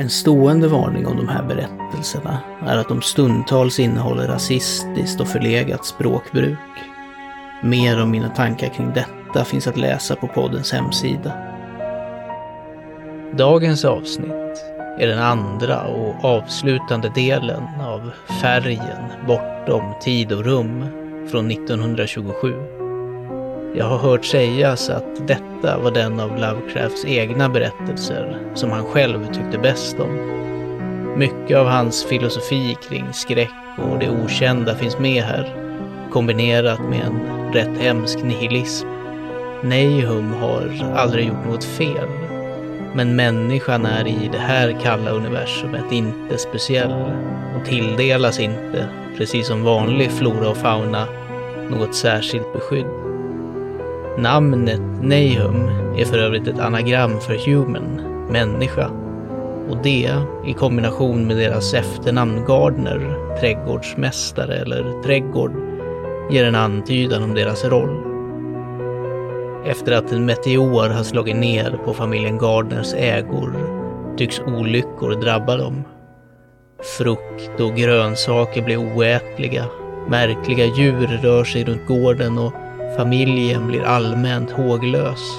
En stående varning om de här berättelserna är att de stundtals innehåller rasistiskt och förlegat språkbruk. Mer om mina tankar kring detta finns att läsa på poddens hemsida. Dagens avsnitt är den andra och avslutande delen av Färgen bortom tid och rum från 1927. Jag har hört sägas att detta var den av Lovecrafts egna berättelser som han själv tyckte bäst om. Mycket av hans filosofi kring skräck och det okända finns med här, kombinerat med en rätt hemsk nihilism. Nahum har aldrig gjort något fel, men människan är i det här kalla universumet inte speciell och tilldelas inte, precis som vanlig flora och fauna, något särskilt beskydd. Namnet Nahum är för övrigt ett anagram för human, människa. Och det, i kombination med deras efternamn Gardner, trädgårdsmästare eller trädgård, ger en antydan om deras roll. Efter att en meteor har slagit ner på familjen Gardners ägor tycks olyckor drabba dem. Frukt och grönsaker blir oätliga, märkliga djur rör sig runt gården och familjen blir allmänt håglös.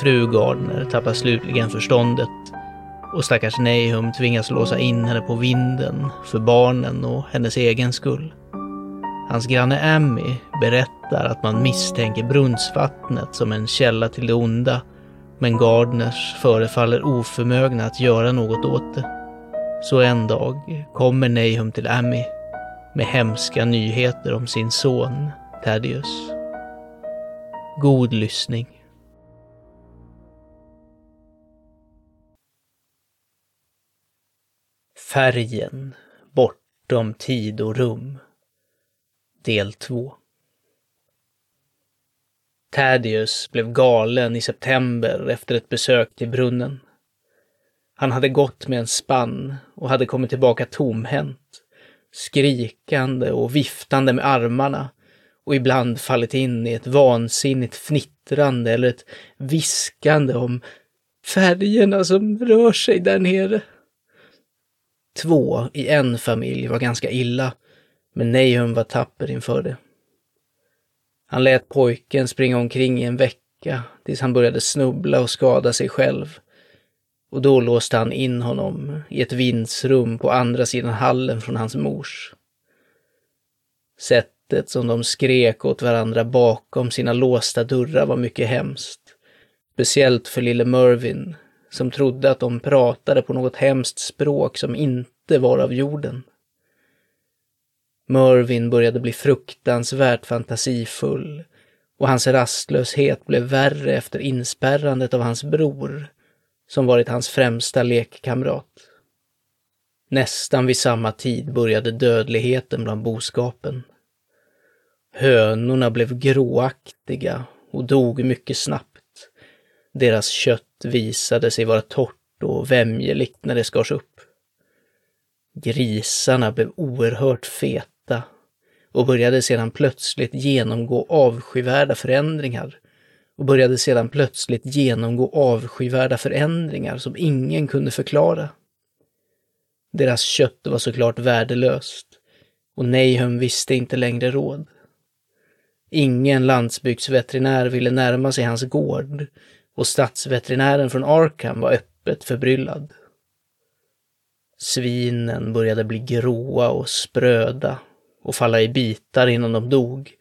Fru Gardner tappar slutligen förståndet och stackars Nahum tvingas låsa in henne på vinden för barnen och hennes egen skull. Hans granne Amy berättar att man misstänker brunnsvattnet som en källa till det onda, men Gardners förefaller oförmögna att göra något åt det. Så en dag kommer Nahum till Amy med hemska nyheter om sin son Thaddeus. God lyssning. Färgen bortom tid och rum Del 2 Thaddeus blev galen i september efter ett besök till brunnen. Han hade gått med en spann och hade kommit tillbaka tomhänt, skrikande och viftande med armarna och ibland fallit in i ett vansinnigt fnittrande eller ett viskande om färgerna som rör sig där nere. Två i en familj var ganska illa men Nahum var tapper inför det. Han lät pojken springa omkring i en vecka tills han började snubbla och skada sig själv. Och då låste han in honom i ett vindsrum på andra sidan hallen från hans mors. Sättet som de skrek åt varandra bakom sina låsta dörrar var mycket hemskt. Speciellt för lille Mervyn, som trodde att de pratade på något hemskt språk som inte var av jorden. Mervyn började bli fruktansvärt fantasifull och hans rastlöshet blev värre efter inspärrandet av hans bror, som varit hans främsta lekkamrat. Nästan vid samma tid började dödligheten bland boskapen. Hönorna blev gråaktiga och dog mycket snabbt. Deras kött visade sig vara torrt och vämjeligt när det skars upp. Grisarna blev oerhört feta och började sedan plötsligt genomgå avskyvärda förändringar och började sedan plötsligt genomgå avskyvärda förändringar som ingen kunde förklara. Deras kött var såklart värdelöst och Nahum visste inte längre råd. Ingen landsbygdsveterinär ville närma sig hans gård och stadsveterinären från Arkham var öppet förbryllad. Svinen började bli gråa och spröda och falla i bitar innan de dog.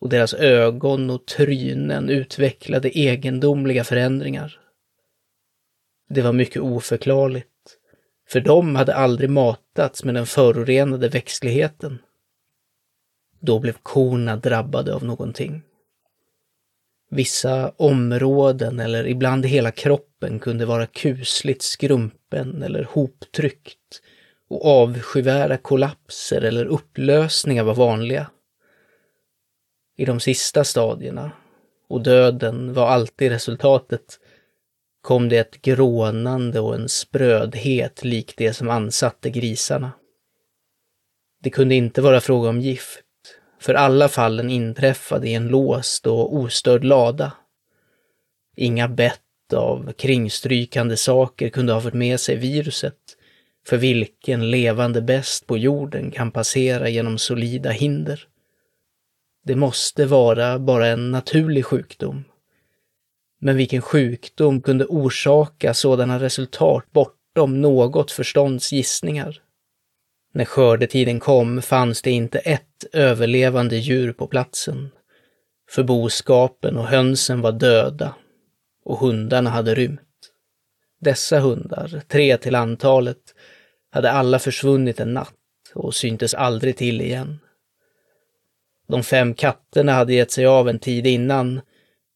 Och deras ögon och trynen utvecklade egendomliga förändringar. Det var mycket oförklarligt, för de hade aldrig matats med den förorenade växtligheten. Då blev korna drabbade av någonting. Vissa områden eller ibland hela kroppen kunde vara kusligt skrumpen eller hoptryckt och avskyvärda kollapser eller upplösningar var vanliga. i de sista stadierna och döden var alltid resultatet kom det ett grånande och en sprödhet lik det som ansatte grisarna. Det kunde inte vara fråga om gift, för alla fallen inträffade i en låst och ostörd lada. Inga bett av kringstrykande saker kunde ha fört med sig viruset, för vilken levande bäst på jorden kan passera genom solida hinder. Det måste vara bara en naturlig sjukdom. Men vilken sjukdom kunde orsaka sådana resultat bortom något förstånds gissningar? När skördetiden kom fanns det inte ett överlevande djur på platsen. För boskapen och hönsen var döda och hundarna hade rymt. Dessa hundar, tre till antalet, hade alla försvunnit en natt och syntes aldrig till igen. De fem katterna hade gett sig av en tid innan,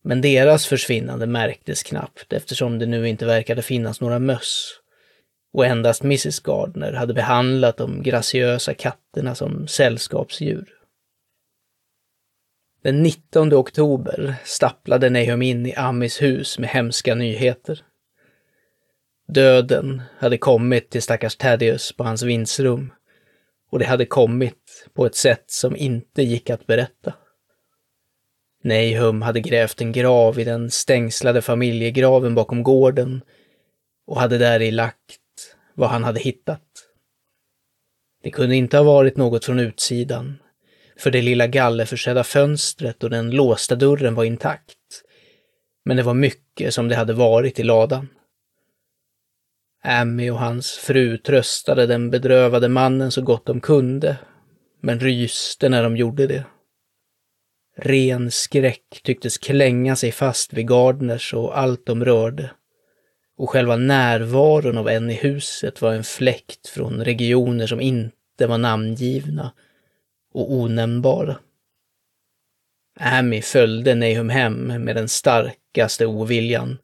men deras försvinnande märktes knappt eftersom det nu inte verkade finnas några möss. Och endast Mrs Gardner hade behandlat de graciösa katterna som sällskapsdjur. Den 19 oktober stapplade Nahum in i Amis hus med hemska nyheter. Döden hade kommit till stackars Thaddeus på hans vindsrum och det hade kommit på ett sätt som inte gick att berätta. Nahum hade grävt en grav i den stängslade familjegraven bakom gården och hade där i lagt vad han hade hittat. Det kunde inte ha varit något från utsidan, för det lilla gallerförsedda fönstret och den låsta dörren var intakt. Men det var mycket som det hade varit i ladan. Ammy och hans fru tröstade den bedrövade mannen så gott de kunde, men ryste när de gjorde det. Ren skräck tycktes klänga sig fast vid Gardners och allt de rörde. Och själva närvaron av en i huset var en fläkt från regioner som inte var namngivna och onämnbara. Amy följde Nahum hem med den starkaste oviljan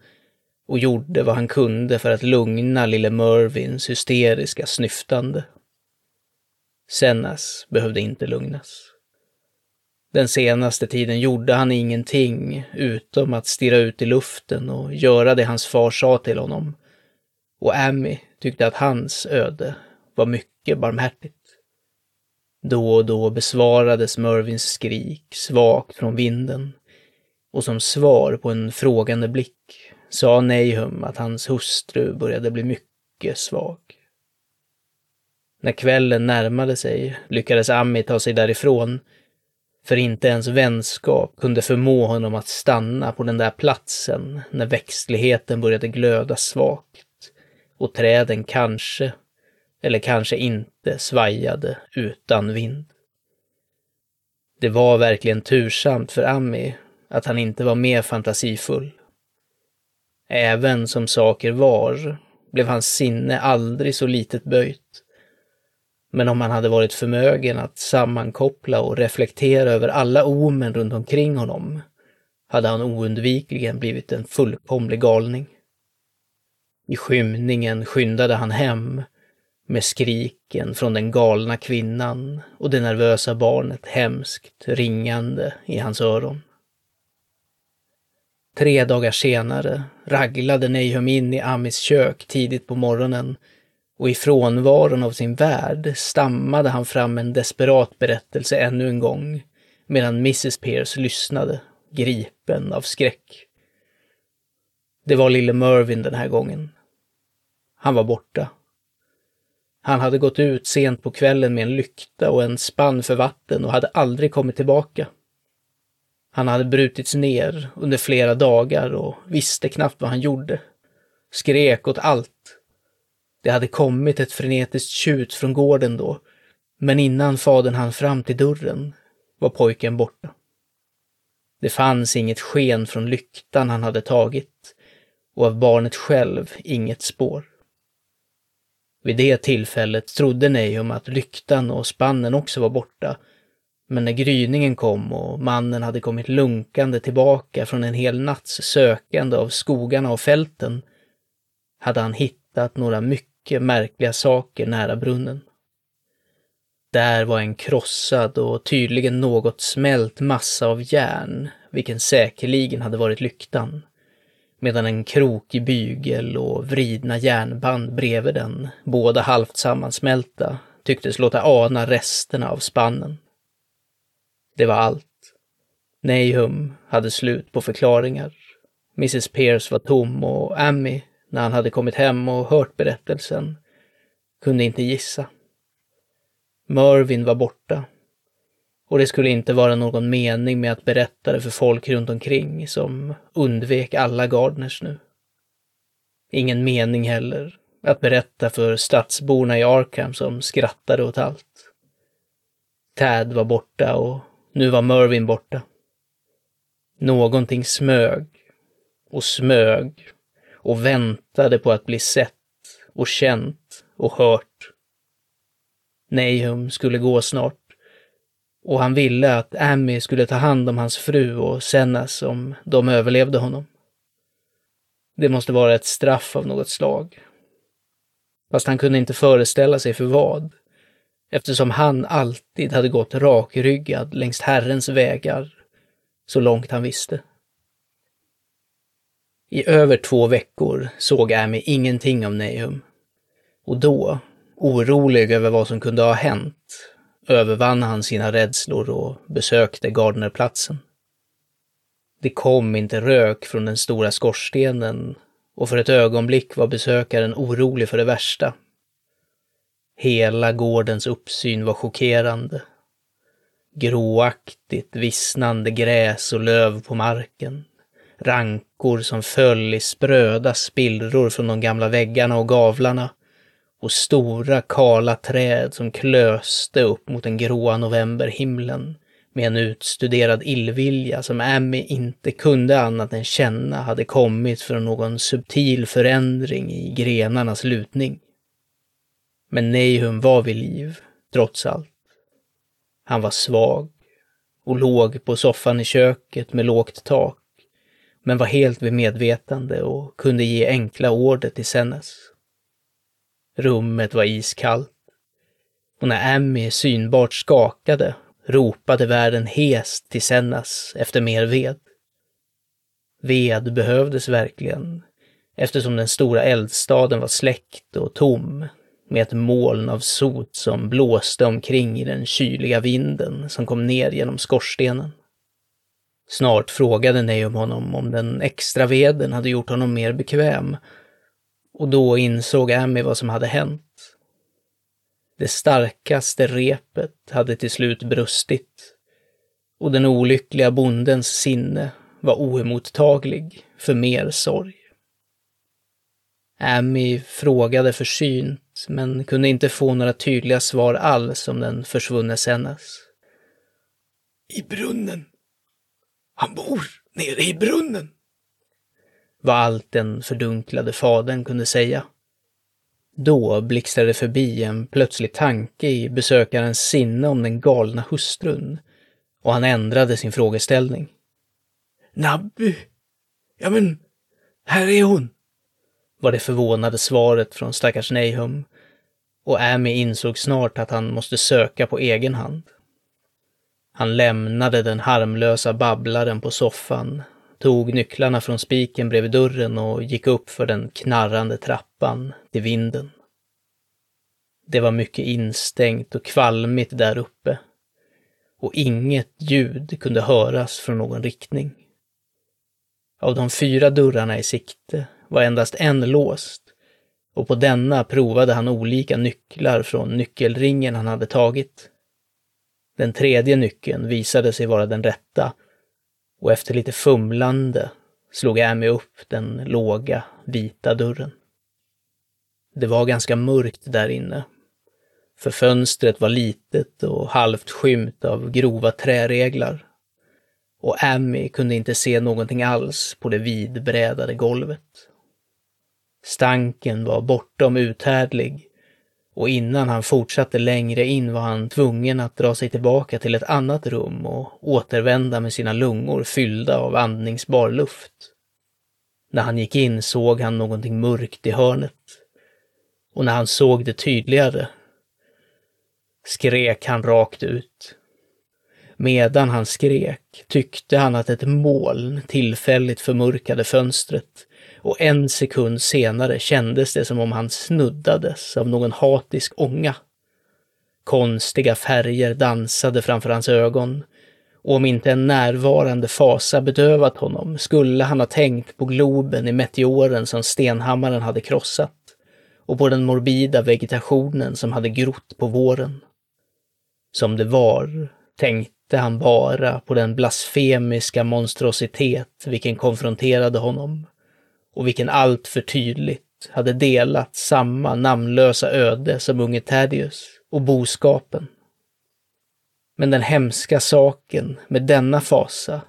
och gjorde vad han kunde för att lugna lille Mervins hysteriska snyftande. Sennas behövde inte lugnas. Den senaste tiden gjorde han ingenting utom att stirra ut i luften och göra det hans far sa till honom. Och Amy tyckte att hans öde var mycket barmhärtigt. Då och då besvarades Mervins skrik svagt från vinden och som svar på en frågande blick sa Nahum att hans hustru började bli mycket svag. När kvällen närmade sig lyckades Ami ta sig därifrån för inte ens vänskap kunde förmå honom att stanna på den där platsen när växtligheten började glöda svagt och träden kanske, eller kanske inte, svajade utan vind. Det var verkligen tursamt för Ami att han inte var mer fantasifull. Även som saker var blev hans sinne aldrig så litet böjt men om han hade varit förmögen att sammankoppla och reflektera över alla omen runt omkring honom hade han oundvikligen blivit en fullkomlig galning. I skymningen skyndade han hem med skriken från den galna kvinnan och det nervösa barnet hemskt ringande i hans öron. Tre dagar senare raglade Nahum in i Amis kök tidigt på morgonen och i frånvaron av sin värd stammade han fram en desperat berättelse ännu en gång, medan Mrs Pierce lyssnade, gripen av skräck. Det var lille Mervyn den här gången. Han var borta. Han hade gått ut sent på kvällen med en lykta och en spann för vatten och hade aldrig kommit tillbaka. Han hade brutits ner under flera dagar och visste knappt vad han gjorde. Skrek åt allt det hade kommit ett frenetiskt tjut från gården då, men innan fadern hann fram till dörren var pojken borta. Det fanns inget sken från lyktan han hade tagit och av barnet själv inget spår. Vid det tillfället trodde Nahum att lyktan och spannen också var borta, men när gryningen kom och mannen hade kommit lunkande tillbaka från en hel natts sökande av skogarna och fälten hade han hittat några mycket mycket märkliga saker nära brunnen. Där var en krossad och tydligen något smält massa av järn, vilken säkerligen hade varit lyktan. Medan en krokig bygel och vridna järnband bredvid den, båda halvt sammansmälta, tycktes låta ana resterna av spannen. Det var allt. Nahum hade slut på förklaringar. Mrs Pierce var tom och Amy, när han hade kommit hem och hört berättelsen, kunde inte gissa. Mervyn var borta. Och det skulle inte vara någon mening med att berätta det för folk runt omkring som undvek alla Gardners nu. Ingen mening heller att berätta för stadsborna i Arkham som skrattade åt allt. Tad var borta och nu var Mervyn borta. Någonting smög och smög och väntade på att bli sett och känt och hört. Nahum skulle gå snart och han ville att Amy skulle ta hand om hans fru och Sennas om de överlevde honom. Det måste vara ett straff av något slag. Fast han kunde inte föreställa sig för vad, eftersom han alltid hade gått rakryggad längs Herrens vägar, så långt han visste. I över två veckor såg Amy ingenting av Nahum. Och då, orolig över vad som kunde ha hänt, övervann han sina rädslor och besökte Gardnerplatsen. Det kom inte rök från den stora skorstenen och för ett ögonblick var besökaren orolig för det värsta. Hela gårdens uppsyn var chockerande. Gråaktigt vissnande gräs och löv på marken. Rankor som föll i spröda spillror från de gamla väggarna och gavlarna och stora kala träd som klöste upp mot den gråa novemberhimlen med en utstuderad illvilja som Amy inte kunde annat än känna hade kommit från någon subtil förändring i grenarnas lutning. Men Nahum var vid liv, trots allt. Han var svag och låg på soffan i köket med lågt tak, men var helt vid medvetande och kunde ge enkla order till Sennes. Rummet var iskallt. Och när Emmy synbart skakade ropade värden hest till Sennas efter mer ved. Ved behövdes verkligen, eftersom den stora eldstaden var släckt och tom, med ett moln av sot som blåste omkring i den kyliga vinden som kom ner genom skorstenen. Snart frågade Neum honom om den extra veden hade gjort honom mer bekväm och då insåg Amy vad som hade hänt. Det starkaste repet hade till slut brustit och den olyckliga bondens sinne var oemottaglig för mer sorg. Amy frågade försynt, men kunde inte få några tydliga svar alls om den försvunne Sennas. I brunnen. Han bor nere i brunnen var allt den fördunklade fadern kunde säga. Då blixtrade förbi en plötslig tanke i besökarens sinne om den galna hustrun och han ändrade sin frågeställning. Nabby? Ja men, här är hon, var det förvånade svaret från stackars Nahum och Amy insåg snart att han måste söka på egen hand. Han lämnade den harmlösa babblaren på soffan tog nycklarna från spiken bredvid dörren och gick upp för den knarrande trappan till vinden. Det var mycket instängt och kvalmigt där uppe och inget ljud kunde höras från någon riktning. Av de fyra dörrarna i sikte var endast en låst och på denna provade han olika nycklar från nyckelringen han hade tagit. Den tredje nyckeln visade sig vara den rätta och efter lite fumlande slog Amy upp den låga, vita dörren. Det var ganska mörkt där inne, för fönstret var litet och halvt skymt av grova träreglar. Och Amy kunde inte se någonting alls på det vidbrädade golvet. Stanken var bortom uthärdlig och innan han fortsatte längre in var han tvungen att dra sig tillbaka till ett annat rum och återvända med sina lungor fyllda av andningsbar luft. När han gick in såg han någonting mörkt i hörnet. Och när han såg det tydligare skrek han rakt ut. Medan han skrek tyckte han att ett moln tillfälligt förmörkade fönstret och en sekund senare kändes det som om han snuddades av någon hatisk ånga. Konstiga färger dansade framför hans ögon och om inte en närvarande fasa bedövat honom skulle han ha tänkt på globen i meteoren som stenhammaren hade krossat och på den morbida vegetationen som hade grott på våren. Som det var tänkte han bara på den blasfemiska monstrositet vilken konfronterade honom och vilken allt för tydligt hade delat samma namnlösa öde som unge Thaddeus och boskapen. Men den hemska saken med denna fasa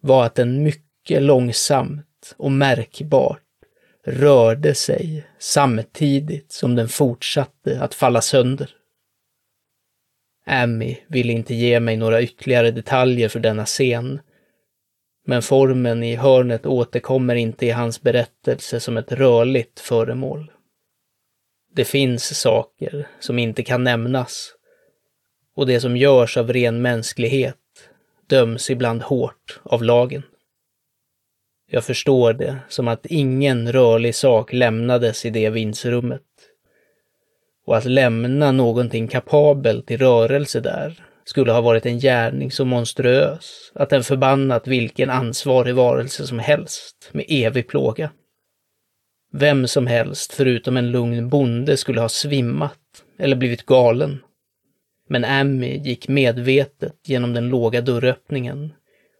var att den mycket långsamt och märkbart rörde sig samtidigt som den fortsatte att falla sönder. Amy ville inte ge mig några ytterligare detaljer för denna scen, men formen i hörnet återkommer inte i hans berättelse som ett rörligt föremål. Det finns saker som inte kan nämnas och det som görs av ren mänsklighet döms ibland hårt av lagen. Jag förstår det som att ingen rörlig sak lämnades i det vindsrummet. Och att lämna någonting kapabelt i rörelse där skulle ha varit en gärning så monstruös att den förbannat vilken ansvarig varelse som helst med evig plåga. Vem som helst förutom en lugn bonde skulle ha svimmat eller blivit galen. Men Amy gick medvetet genom den låga dörröppningen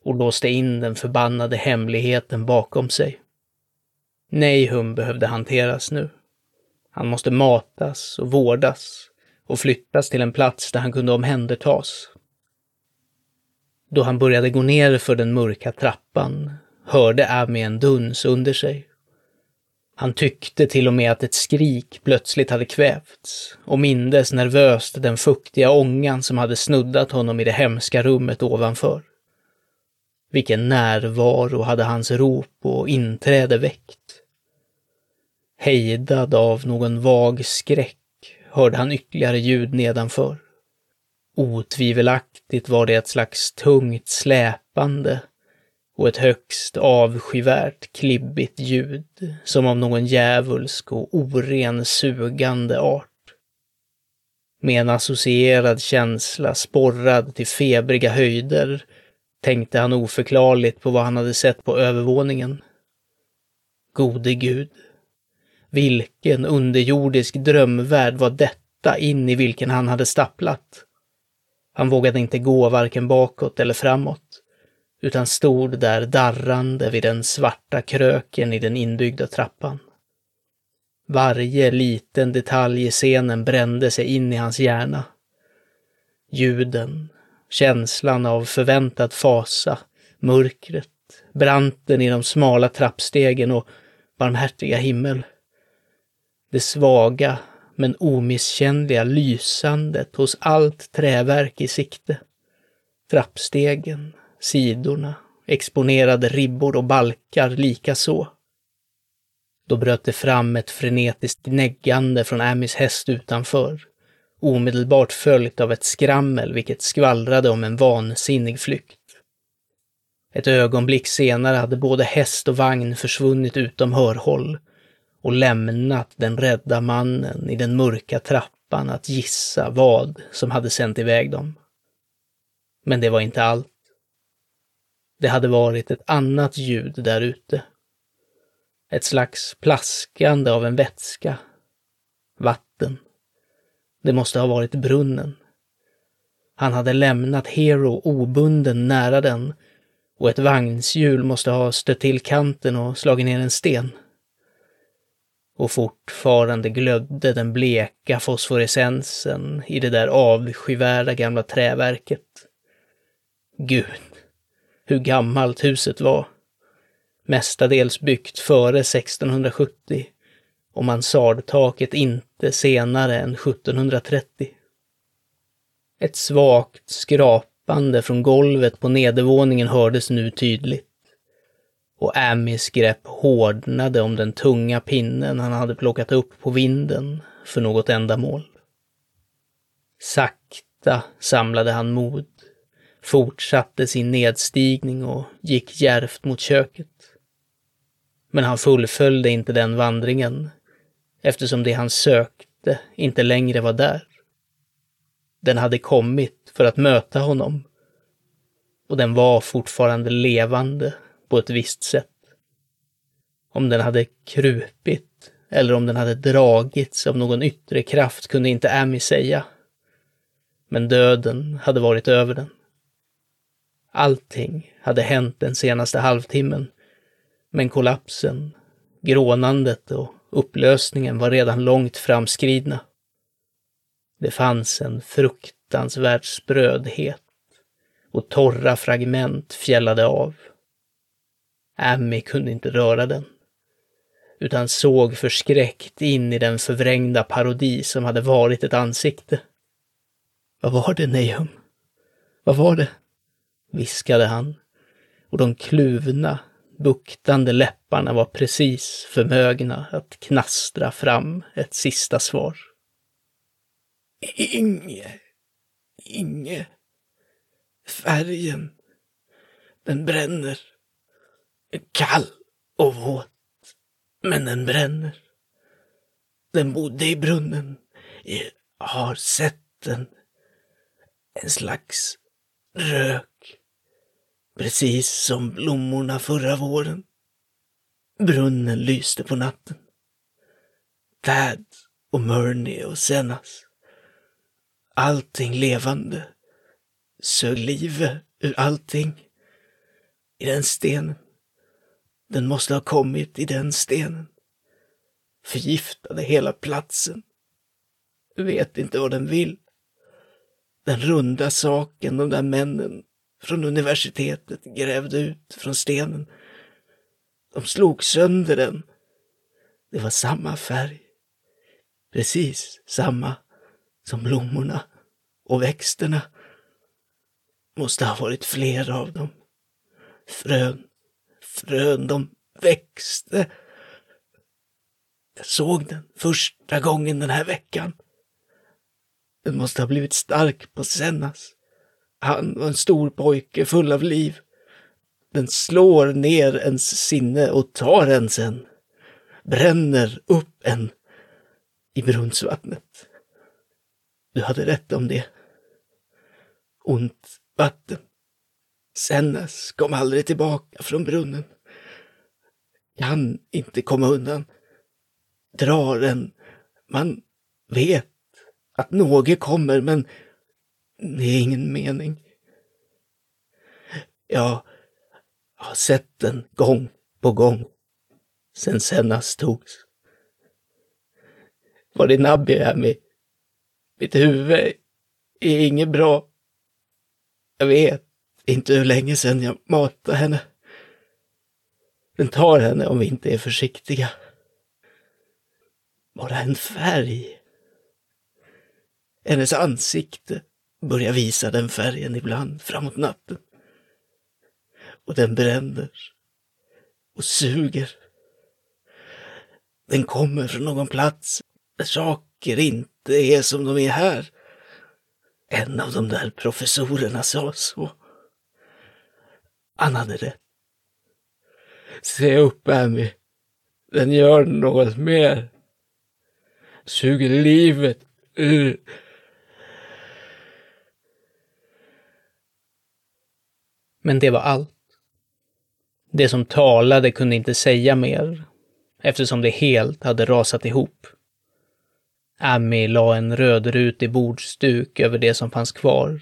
och låste in den förbannade hemligheten bakom sig. Nahum behövde hanteras nu. Han måste matas och vårdas och flyttas till en plats där han kunde omhändertas. Då han började gå ner för den mörka trappan hörde Amy en duns under sig. Han tyckte till och med att ett skrik plötsligt hade kvävts och mindes nervöst den fuktiga ångan som hade snuddat honom i det hemska rummet ovanför. Vilken närvaro hade hans rop och inträde väckt? Hejdad av någon vag skräck hörde han ytterligare ljud nedanför. Otvivelaktigt var det ett slags tungt släpande och ett högst avskyvärt klibbigt ljud, som av någon djävulsk och oren sugande art. Med en associerad känsla sporrad till febriga höjder tänkte han oförklarligt på vad han hade sett på övervåningen. Gode Gud, vilken underjordisk drömvärld var detta in i vilken han hade stapplat? Han vågade inte gå varken bakåt eller framåt, utan stod där darrande vid den svarta kröken i den inbyggda trappan. Varje liten detalj i scenen brände sig in i hans hjärna. Ljuden, känslan av förväntad fasa, mörkret, branten i de smala trappstegen och barmhärtiga himmel. Det svaga men omisskännliga lysandet hos allt träverk i sikte. Trappstegen, sidorna, exponerade ribbor och balkar likaså. Då bröt det fram ett frenetiskt gnäggande från Amys häst utanför, omedelbart följt av ett skrammel vilket skvallrade om en vansinnig flykt. Ett ögonblick senare hade både häst och vagn försvunnit utom hörhåll och lämnat den rädda mannen i den mörka trappan att gissa vad som hade sänt iväg dem. Men det var inte allt. Det hade varit ett annat ljud där ute. Ett slags plaskande av en vätska. Vatten. Det måste ha varit brunnen. Han hade lämnat Hero obunden nära den och ett vagnshjul måste ha stött till kanten och slagit ner en sten. Och fortfarande glödde den bleka fosforescensen i det där avskyvärda gamla träverket. Gud, hur gammalt huset var. Mestadels byggt före 1670 och mansardtaket inte senare än 1730. Ett svagt skrapande från golvet på nedervåningen hördes nu tydligt. Och Amys grepp hårdnade om den tunga pinnen han hade plockat upp på vinden för något ändamål. Sakta samlade han mod, fortsatte sin nedstigning och gick järvt mot köket. Men han fullföljde inte den vandringen eftersom det han sökte inte längre var där. Den hade kommit för att möta honom och den var fortfarande levande på ett visst sätt. Om den hade krupit eller om den hade dragits av någon yttre kraft kunde inte Amy säga. Men döden hade varit över den. Allting hade hänt den senaste halvtimmen, men kollapsen, grånandet och upplösningen var redan långt framskridna. Det fanns en fruktansvärd sprödhet och torra fragment fjällade av. Ammy kunde inte röra den, utan såg förskräckt in i den förvrängda parodi som hade varit ett ansikte. Vad var det, Nahum? Vad var det? viskade han, och de kluvna, buktande läpparna var precis förmögna att knastra fram ett sista svar. Inge, Inge, färgen, den bränner. Kall och våt, men den bränner. Den bodde i brunnen. Jag har sett den. En slags rök. Precis som blommorna förra våren. Brunnen lyste på natten. Tad och Murney och Senas. Allting levande sög livet ur allting. I den stenen. Den måste ha kommit i den stenen. Förgiftade hela platsen. Vet inte vad den vill. Den runda saken de där männen från universitetet grävde ut från stenen. De slog sönder den. Det var samma färg. Precis samma som blommorna och växterna. Måste ha varit flera av dem. Frön, frön, de växte. Jag såg den första gången den här veckan. Den måste ha blivit stark på Sennas. Han var en stor pojke full av liv. Den slår ner ens sinne och tar en sen. Bränner upp en i brunnsvattnet. Du hade rätt om det. Ont vatten. Sennas kom aldrig tillbaka från brunnen. Kan inte komma undan. Drar den. Man vet att något kommer, men det är ingen mening. Jag har sett den gång på gång sen Sennas togs. Var det Nabbi här med? Mitt huvud är inget bra. Jag vet inte hur länge sedan jag matade henne. Den tar henne om vi inte är försiktiga. Bara en färg. Hennes ansikte börjar visa den färgen ibland framåt natten. Och den bränner och suger. Den kommer från någon plats där saker inte är som de är här. En av de där professorerna sa så. Han hade rätt. Se upp, Amy. Den gör något mer. Suger livet ur Men det var allt. Det som talade kunde inte säga mer, eftersom det helt hade rasat ihop. Amy la en rödrutig bordsduk över det som fanns kvar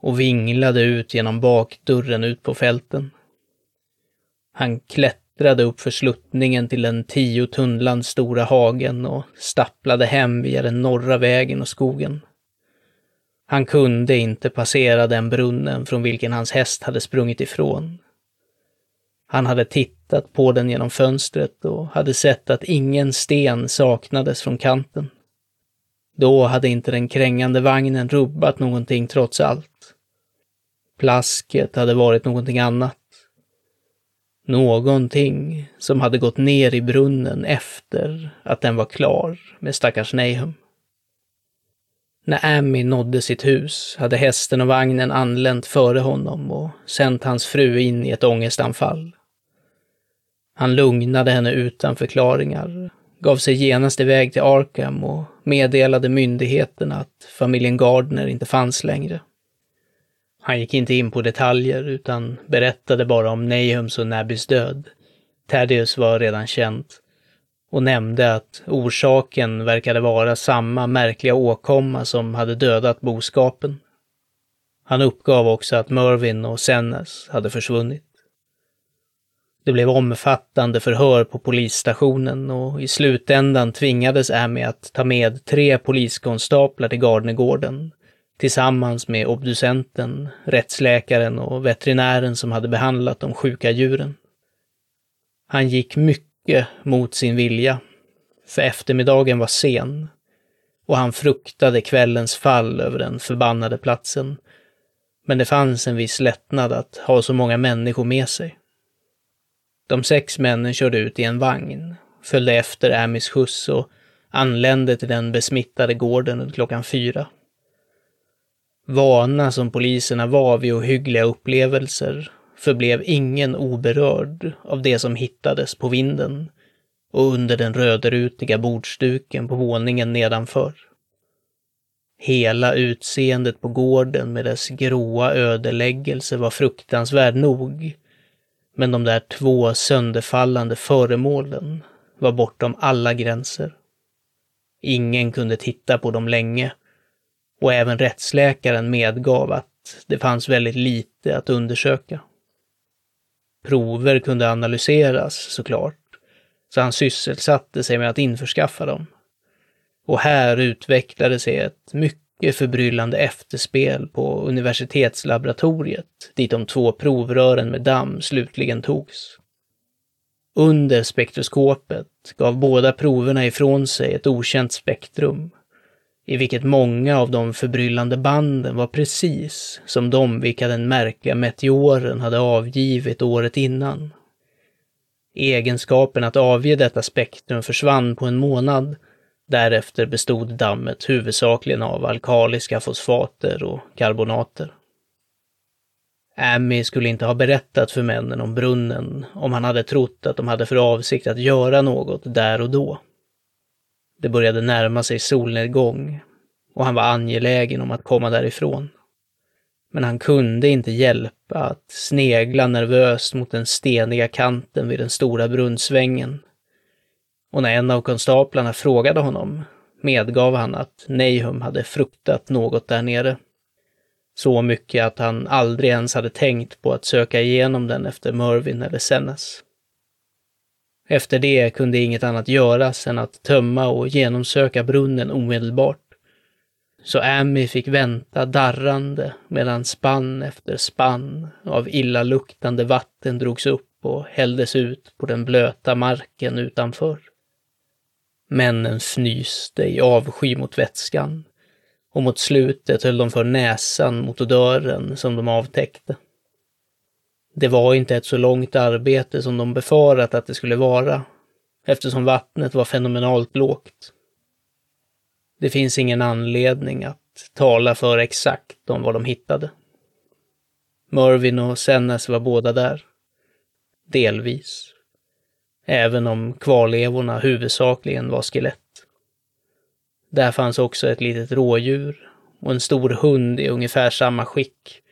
och vinglade ut genom bakdörren ut på fälten. Han klättrade upp för sluttningen till den tio tunnland stora hagen och stapplade hem via den norra vägen och skogen. Han kunde inte passera den brunnen från vilken hans häst hade sprungit ifrån. Han hade tittat på den genom fönstret och hade sett att ingen sten saknades från kanten. Då hade inte den krängande vagnen rubbat någonting trots allt. Plasket hade varit någonting annat. Någonting som hade gått ner i brunnen efter att den var klar med stackars Nahum. När Amy nådde sitt hus hade hästen och vagnen anlänt före honom och sänt hans fru in i ett ångestanfall. Han lugnade henne utan förklaringar, gav sig genast iväg till Arkham och meddelade myndigheterna att familjen Gardner inte fanns längre. Han gick inte in på detaljer utan berättade bara om Nahums och Nabbys död. Thaddeus var redan känt och nämnde att orsaken verkade vara samma märkliga åkomma som hade dödat boskapen. Han uppgav också att Mervyn och Sennes hade försvunnit. Det blev omfattande förhör på polisstationen och i slutändan tvingades Amy att ta med tre poliskonstaplar till Gardnergården tillsammans med obducenten, rättsläkaren och veterinären som hade behandlat de sjuka djuren. Han gick mycket mot sin vilja, för eftermiddagen var sen och han fruktade kvällens fall över den förbannade platsen. Men det fanns en viss lättnad att ha så många människor med sig. De sex männen körde ut i en vagn, följde efter Amys skjuts och anlände till den besmittade gården klockan fyra. Vana som poliserna var vid ohyggliga upplevelser förblev ingen oberörd av det som hittades på vinden och under den rödrutiga bordsduken på våningen nedanför. Hela utseendet på gården med dess gråa ödeläggelse var fruktansvärd nog, men de där två sönderfallande föremålen var bortom alla gränser. Ingen kunde titta på dem länge och även rättsläkaren medgav att det fanns väldigt lite att undersöka. Prover kunde analyseras såklart, så han sysselsatte sig med att införskaffa dem. Och här utvecklade sig ett mycket förbryllande efterspel på universitetslaboratoriet, dit de två provrören med damm slutligen togs. Under spektroskopet gav båda proverna ifrån sig ett okänt spektrum i vilket många av de förbryllande banden var precis som de vilka den märkliga meteoren hade avgivit året innan. Egenskapen att avge detta spektrum försvann på en månad. Därefter bestod dammet huvudsakligen av alkaliska fosfater och karbonater. Amy skulle inte ha berättat för männen om brunnen om han hade trott att de hade för avsikt att göra något där och då. Det började närma sig solnedgång och han var angelägen om att komma därifrån. Men han kunde inte hjälpa att snegla nervöst mot den steniga kanten vid den stora brunnsvängen. Och när en av konstaplarna frågade honom medgav han att Nahum hade fruktat något där nere. Så mycket att han aldrig ens hade tänkt på att söka igenom den efter Mervyn eller Sennes. Efter det kunde inget annat göras än att tömma och genomsöka brunnen omedelbart. Så Amy fick vänta darrande medan spann efter spann av illaluktande vatten drogs upp och hälldes ut på den blöta marken utanför. Männen fnyste i avsky mot vätskan och mot slutet höll de för näsan mot dörren som de avtäckte. Det var inte ett så långt arbete som de befarat att det skulle vara, eftersom vattnet var fenomenalt lågt. Det finns ingen anledning att tala för exakt om vad de hittade. Mervyn och Sennes var båda där. Delvis. Även om kvarlevorna huvudsakligen var skelett. Där fanns också ett litet rådjur och en stor hund i ungefär samma skick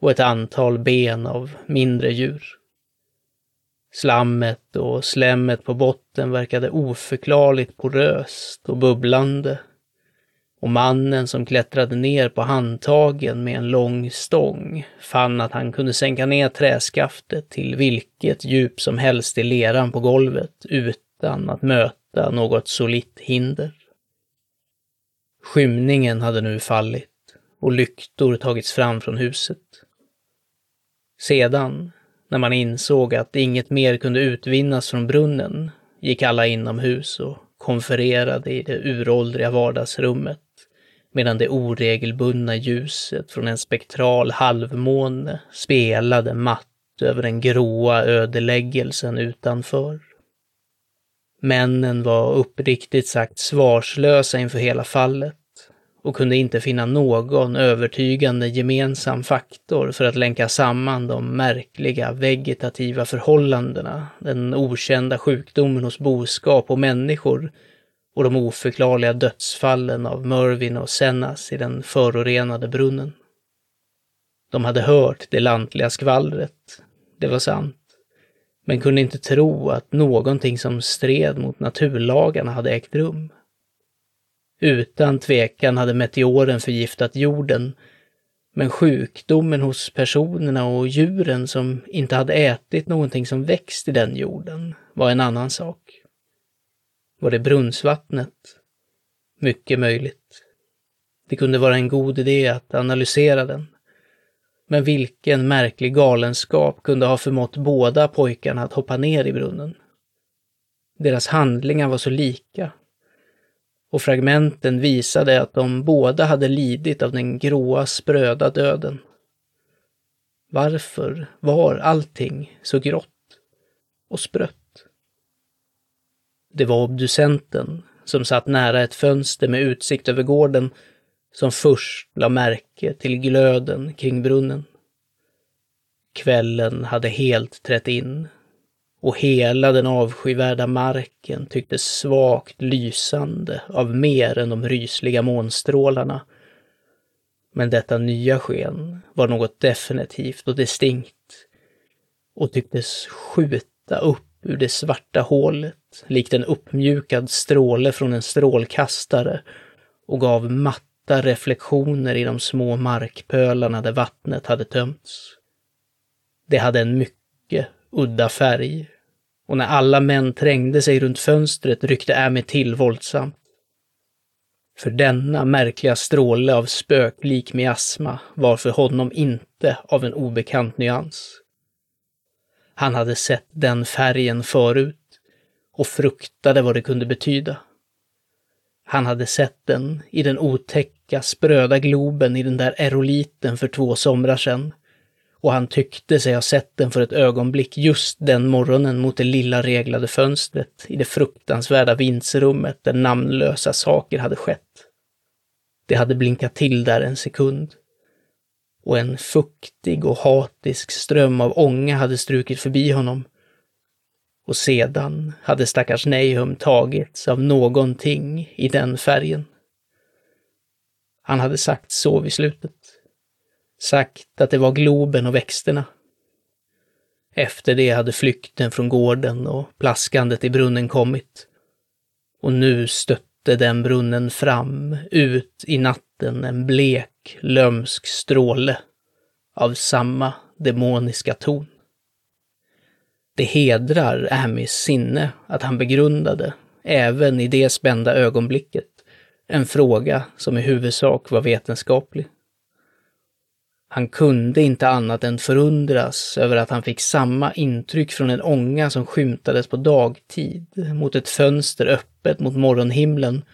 och ett antal ben av mindre djur. Slammet och slemmet på botten verkade oförklarligt poröst och bubblande. Och mannen som klättrade ner på handtagen med en lång stång fann att han kunde sänka ner träskaftet till vilket djup som helst i leran på golvet utan att möta något solitt hinder. Skymningen hade nu fallit och lyktor tagits fram från huset. Sedan, när man insåg att inget mer kunde utvinnas från brunnen, gick alla inomhus och konfererade i det uråldriga vardagsrummet medan det oregelbundna ljuset från en spektral halvmåne spelade matt över den gråa ödeläggelsen utanför. Männen var uppriktigt sagt svarslösa inför hela fallet och kunde inte finna någon övertygande gemensam faktor för att länka samman de märkliga vegetativa förhållandena, den okända sjukdomen hos boskap och människor och de oförklarliga dödsfallen av Mervin och Sennas i den förorenade brunnen. De hade hört det lantliga skvallret, det var sant, men kunde inte tro att någonting som stred mot naturlagarna hade ägt rum. Utan tvekan hade meteoren förgiftat jorden, men sjukdomen hos personerna och djuren som inte hade ätit någonting som växt i den jorden var en annan sak. Var det brunnsvattnet? Mycket möjligt. Det kunde vara en god idé att analysera den. Men vilken märklig galenskap kunde ha förmått båda pojkarna att hoppa ner i brunnen? Deras handlingar var så lika. Och fragmenten visade att de båda hade lidit av den gråa, spröda döden. Varför var allting så grått och sprött? Det var obducenten, som satt nära ett fönster med utsikt över gården, som först la märke till glöden kring brunnen. Kvällen hade helt trätt in och hela den avskyvärda marken tycktes svagt lysande av mer än de rysliga månstrålarna. Men detta nya sken var något definitivt och distinkt och tycktes skjuta upp ur det svarta hålet, likt en uppmjukad stråle från en strålkastare och gav matta reflektioner i de små markpölarna där vattnet hade tömts. Det hade en mycket udda färg och när alla män trängde sig runt fönstret ryckte Amy till våldsamt. För denna märkliga stråle av spöklik miasma var för honom inte av en obekant nyans. Han hade sett den färgen förut och fruktade vad det kunde betyda. Han hade sett den i den otäcka, spröda globen i den där aeroliten för två somrar sedan. Och han tyckte sig ha sett den för ett ögonblick just den morgonen mot det lilla reglade fönstret i det fruktansvärda vindsrummet där namnlösa saker hade skett. Det hade blinkat till där en sekund och en fuktig och hatisk ström av ånga hade strukit förbi honom. Och sedan hade stackars Nahum tagits av någonting i den färgen. Han hade sagt så vid slutet. Sagt att det var Globen och växterna. Efter det hade flykten från gården och plaskandet i brunnen kommit. Och nu stötte den brunnen fram, ut i natten, en blek lömsk stråle av samma demoniska ton. Det hedrar Amys sinne att han begrundade, även i det spända ögonblicket, en fråga som i huvudsak var vetenskaplig. Han kunde inte annat än förundras över att han fick samma intryck från en ånga som skymtades på dagtid mot ett fönster öppet mot morgonhimlen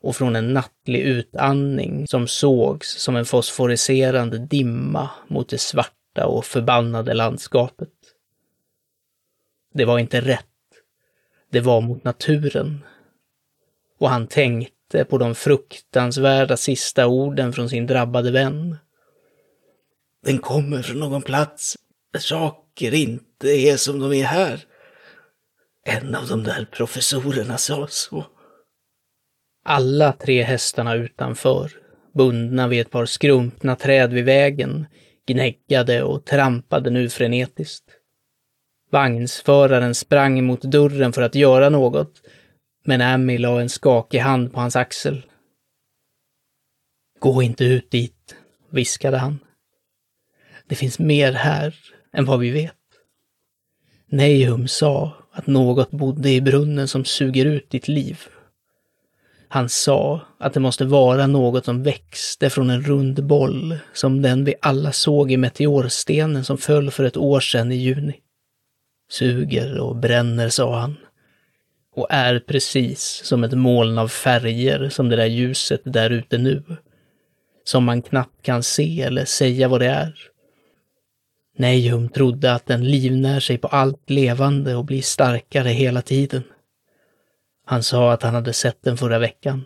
och från en nattlig utandning som sågs som en fosforiserande dimma mot det svarta och förbannade landskapet. Det var inte rätt. Det var mot naturen. Och han tänkte på de fruktansvärda sista orden från sin drabbade vän. Den kommer från någon plats där saker inte är som de är här. En av de där professorerna sa så. Alla tre hästarna utanför, bundna vid ett par skrumpna träd vid vägen, gnäggade och trampade nu frenetiskt. Vagnsföraren sprang mot dörren för att göra något, men Amy la en skakig hand på hans axel. Gå inte ut dit, viskade han. Det finns mer här än vad vi vet. Nehum sa att något bodde i brunnen som suger ut ditt liv. Han sa att det måste vara något som växte från en rund boll, som den vi alla såg i meteorstenen som föll för ett år sedan i juni. Suger och bränner, sa han. Och är precis som ett moln av färger som det där ljuset där ute nu. Som man knappt kan se eller säga vad det är. Nejum trodde att den livnär sig på allt levande och blir starkare hela tiden. Han sa att han hade sett den förra veckan.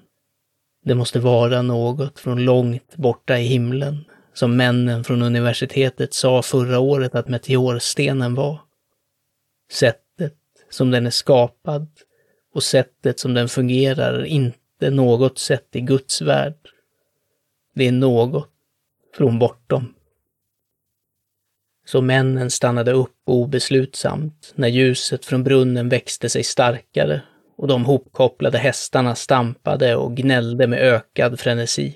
Det måste vara något från långt borta i himlen, som männen från universitetet sa förra året att meteorstenen var. Sättet som den är skapad och sättet som den fungerar är inte något sätt i Guds värld. Det är något från bortom. Så männen stannade upp obeslutsamt när ljuset från brunnen växte sig starkare och de hopkopplade hästarna stampade och gnällde med ökad frenesi.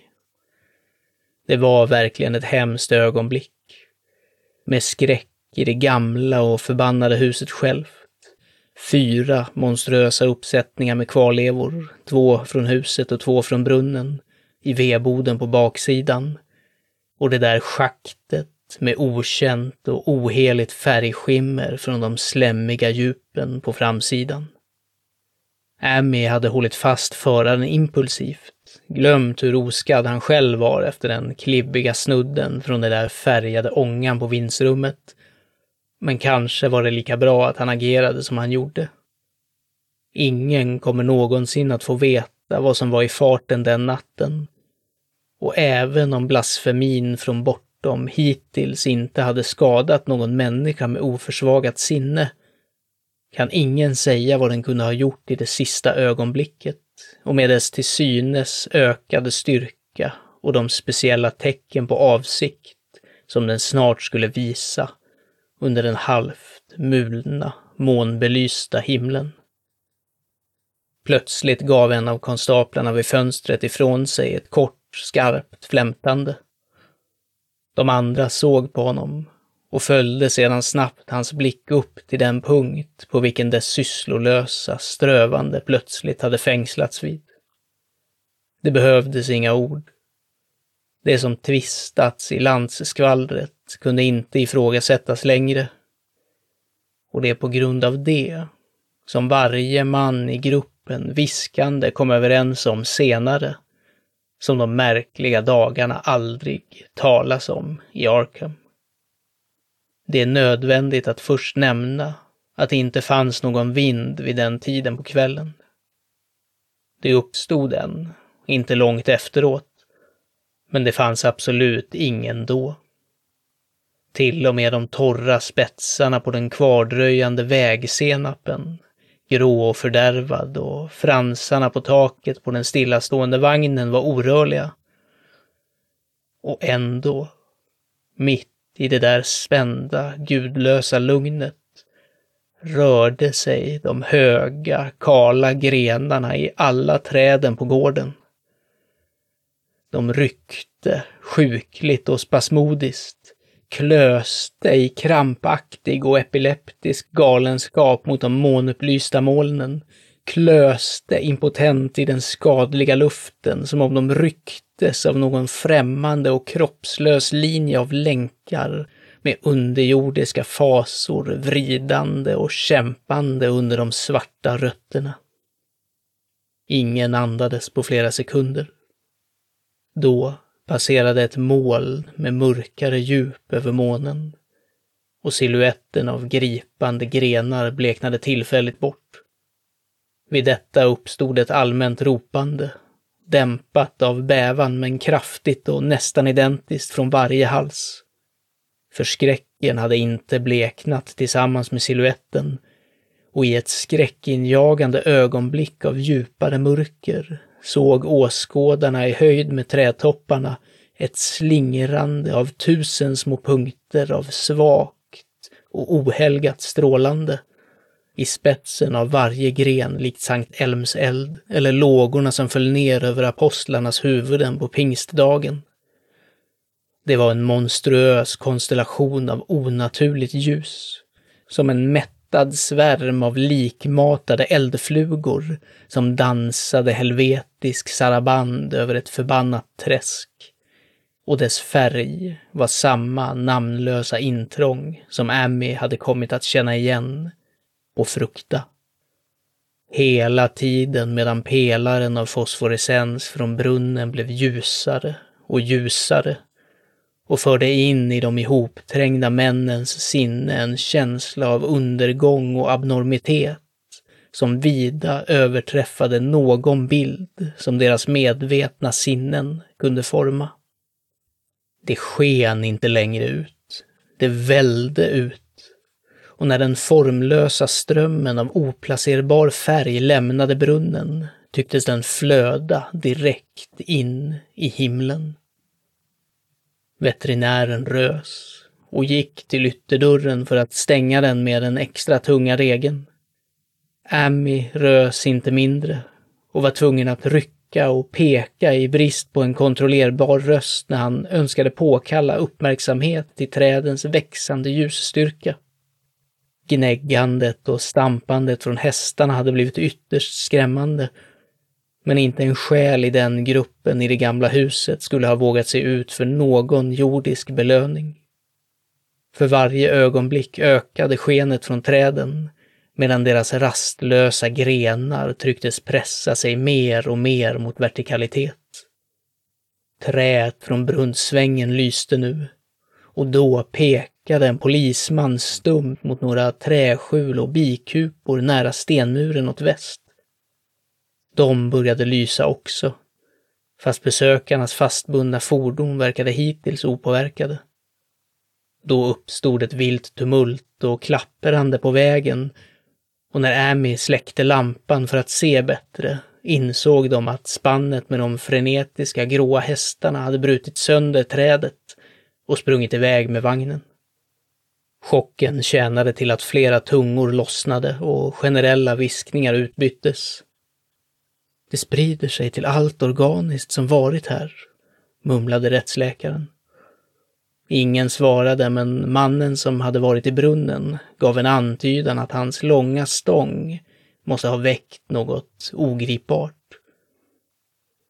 Det var verkligen ett hemskt ögonblick. Med skräck i det gamla och förbannade huset självt. Fyra monströsa uppsättningar med kvarlevor, två från huset och två från brunnen, i vedboden på baksidan. Och det där schaktet med okänt och oheligt färgskimmer från de slämmiga djupen på framsidan. Amy hade hållit fast föraren impulsivt, glömt hur oskadd han själv var efter den klibbiga snudden från den där färgade ångan på vindsrummet. Men kanske var det lika bra att han agerade som han gjorde. Ingen kommer någonsin att få veta vad som var i farten den natten. Och även om blasfemin från bort de hittills inte hade skadat någon människa med oförsvagat sinne, kan ingen säga vad den kunde ha gjort i det sista ögonblicket och med dess till synes ökade styrka och de speciella tecken på avsikt som den snart skulle visa under den halvt mulna, månbelysta himlen. Plötsligt gav en av konstaplarna vid fönstret ifrån sig ett kort, skarpt flämtande. De andra såg på honom och följde sedan snabbt hans blick upp till den punkt på vilken dess sysslolösa strövande plötsligt hade fängslats vid. Det behövdes inga ord. Det som tvistats i landsskvallret kunde inte ifrågasättas längre. Och det är på grund av det som varje man i gruppen viskande kom överens om senare, som de märkliga dagarna aldrig talas om i Arkham. Det är nödvändigt att först nämna att det inte fanns någon vind vid den tiden på kvällen. Det uppstod en, inte långt efteråt, men det fanns absolut ingen då. Till och med de torra spetsarna på den kvardröjande vägsenapen, grå och fördärvad, och fransarna på taket på den stillastående vagnen var orörliga. Och ändå, mitt i det där spända, gudlösa lugnet rörde sig de höga, kala grenarna i alla träden på gården. De ryckte sjukligt och spasmodiskt, klöste i krampaktig och epileptisk galenskap mot de månupplysta molnen, klöste impotent i den skadliga luften som om de rycktes av någon främmande och kroppslös linje av länkar med underjordiska fasor vridande och kämpande under de svarta rötterna. Ingen andades på flera sekunder. Då passerade ett moln med mörkare djup över månen och siluetten av gripande grenar bleknade tillfälligt bort. Vid detta uppstod ett allmänt ropande, dämpat av bävan men kraftigt och nästan identiskt från varje hals. Förskräcken hade inte bleknat tillsammans med siluetten och i ett skräckinjagande ögonblick av djupare mörker såg åskådarna i höjd med trädtopparna ett slingrande av tusen små punkter av svagt och ohelgat strålande i spetsen av varje gren likt Sankt Elms eld eller lågorna som föll ner över apostlarnas huvuden på pingstdagen. Det var en monstruös konstellation av onaturligt ljus, som en mätt mättad svärm av likmatade eldflugor som dansade helvetisk saraband över ett förbannat träsk. Och dess färg var samma namnlösa intrång som Amy hade kommit att känna igen och frukta. Hela tiden medan pelaren av fosforescens från brunnen blev ljusare och ljusare och förde in i de ihopträngda männens sinne en känsla av undergång och abnormitet som vida överträffade någon bild som deras medvetna sinnen kunde forma. Det sken inte längre ut. Det välde ut. Och när den formlösa strömmen av oplacerbar färg lämnade brunnen tycktes den flöda direkt in i himlen. Veterinären rös och gick till ytterdörren för att stänga den med den extra tunga regeln. Amy rös inte mindre och var tvungen att rycka och peka i brist på en kontrollerbar röst när han önskade påkalla uppmärksamhet till trädens växande ljusstyrka. Gnäggandet och stampandet från hästarna hade blivit ytterst skrämmande men inte en själ i den gruppen i det gamla huset skulle ha vågat sig ut för någon jordisk belöning. För varje ögonblick ökade skenet från träden, medan deras rastlösa grenar trycktes pressa sig mer och mer mot vertikalitet. Träet från brunnsvängen lyste nu, och då pekade en polisman stumt mot några träskjul och bikupor nära stenmuren åt väst. De började lysa också, fast besökarnas fastbundna fordon verkade hittills opåverkade. Då uppstod ett vilt tumult och klapprande på vägen och när Amy släckte lampan för att se bättre insåg de att spannet med de frenetiska gråa hästarna hade brutit sönder trädet och sprungit iväg med vagnen. Chocken tjänade till att flera tungor lossnade och generella viskningar utbyttes. Det sprider sig till allt organiskt som varit här, mumlade rättsläkaren. Ingen svarade, men mannen som hade varit i brunnen gav en antydan att hans långa stång måste ha väckt något ogripbart.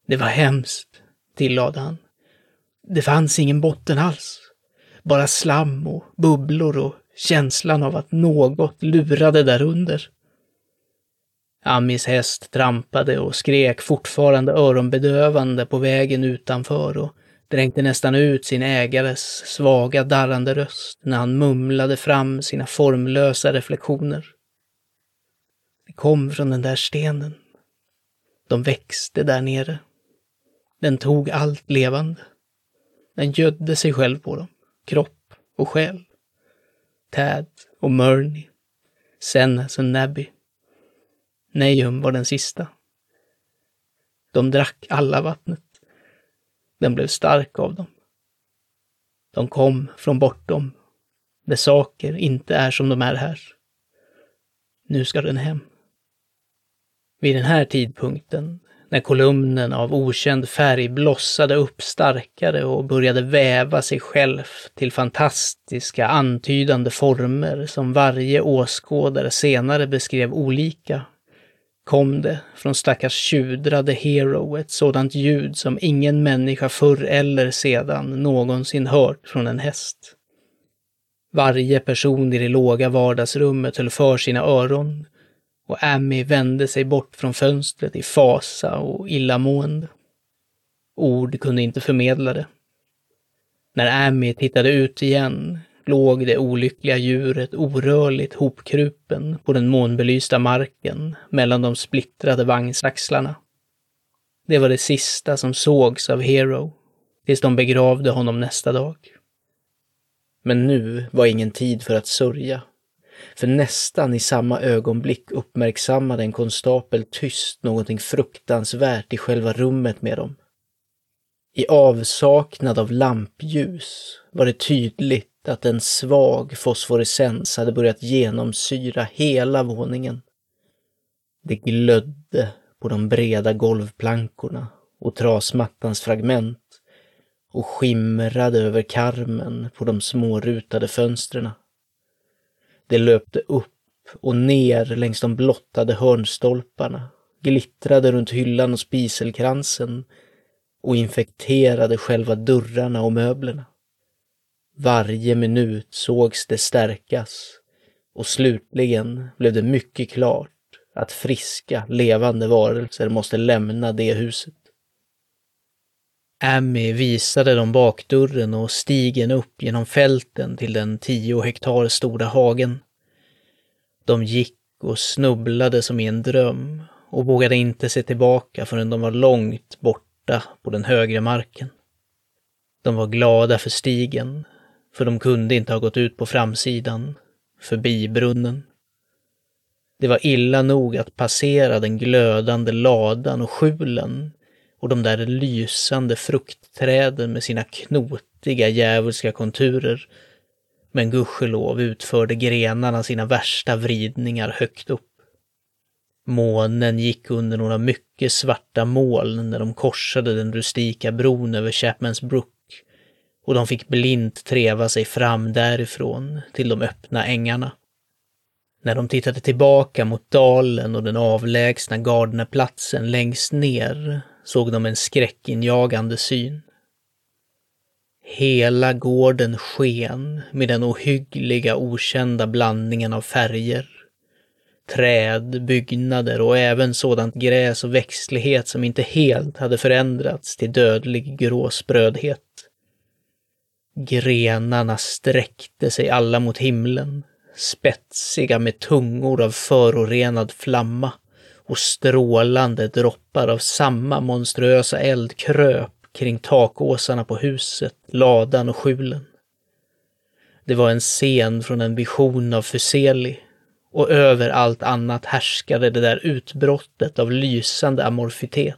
Det var hemskt, tillade han. Det fanns ingen botten alls. Bara slam och bubblor och känslan av att något lurade därunder. Amis häst trampade och skrek fortfarande öronbedövande på vägen utanför och dränkte nästan ut sin ägares svaga darrande röst när han mumlade fram sina formlösa reflektioner. Det kom från den där stenen. De växte där nere. Den tog allt levande. Den gödde sig själv på dem, kropp och själ. Tad och Murney, Sennes och Nabby. Nejum var den sista. De drack alla vattnet. Den blev stark av dem. De kom från bortom, där saker inte är som de är här. Nu ska den hem. Vid den här tidpunkten, när kolumnen av okänd färg blossade upp starkare och började väva sig själv till fantastiska antydande former som varje åskådare senare beskrev olika, kom det från stackars tjudrade Hero ett sådant ljud som ingen människa förr eller sedan någonsin hört från en häst. Varje person i det låga vardagsrummet höll för sina öron och Amy vände sig bort från fönstret i fasa och illamående. Ord kunde inte förmedla det. När Amy tittade ut igen låg det olyckliga djuret orörligt hopkrupen på den månbelysta marken mellan de splittrade vagnsaxlarna. Det var det sista som sågs av Hero, tills de begravde honom nästa dag. Men nu var ingen tid för att sörja, för nästan i samma ögonblick uppmärksammade en konstapel tyst någonting fruktansvärt i själva rummet med dem. I avsaknad av lampljus var det tydligt att en svag fosforescens hade börjat genomsyra hela våningen. Det glödde på de breda golvplankorna och trasmattans fragment och skimrade över karmen på de smårutade fönstren. Det löpte upp och ner längs de blottade hörnstolparna, glittrade runt hyllan och spiselkransen och infekterade själva dörrarna och möblerna. Varje minut sågs det stärkas och slutligen blev det mycket klart att friska, levande varelser måste lämna det huset. Amy visade dem bakdörren och stigen upp genom fälten till den tio hektar stora hagen. De gick och snubblade som i en dröm och vågade inte se tillbaka förrän de var långt borta på den högre marken. De var glada för stigen, för de kunde inte ha gått ut på framsidan, förbi brunnen. Det var illa nog att passera den glödande ladan och skjulen och de där lysande fruktträden med sina knotiga djävulska konturer. Men gudskelov utförde grenarna sina värsta vridningar högt upp. Månen gick under några mycket svarta moln när de korsade den rustika bron över Chapmans Brook och de fick blint treva sig fram därifrån till de öppna ängarna. När de tittade tillbaka mot dalen och den avlägsna Gardnerplatsen längst ner såg de en skräckinjagande syn. Hela gården sken med den ohyggliga okända blandningen av färger. Träd, byggnader och även sådant gräs och växtlighet som inte helt hade förändrats till dödlig gråsprödhet. Grenarna sträckte sig alla mot himlen, spetsiga med tungor av förorenad flamma och strålande droppar av samma monstruösa eld kröp kring takåsarna på huset, ladan och skjulen. Det var en scen från en vision av Fuseli och över allt annat härskade det där utbrottet av lysande amorfitet,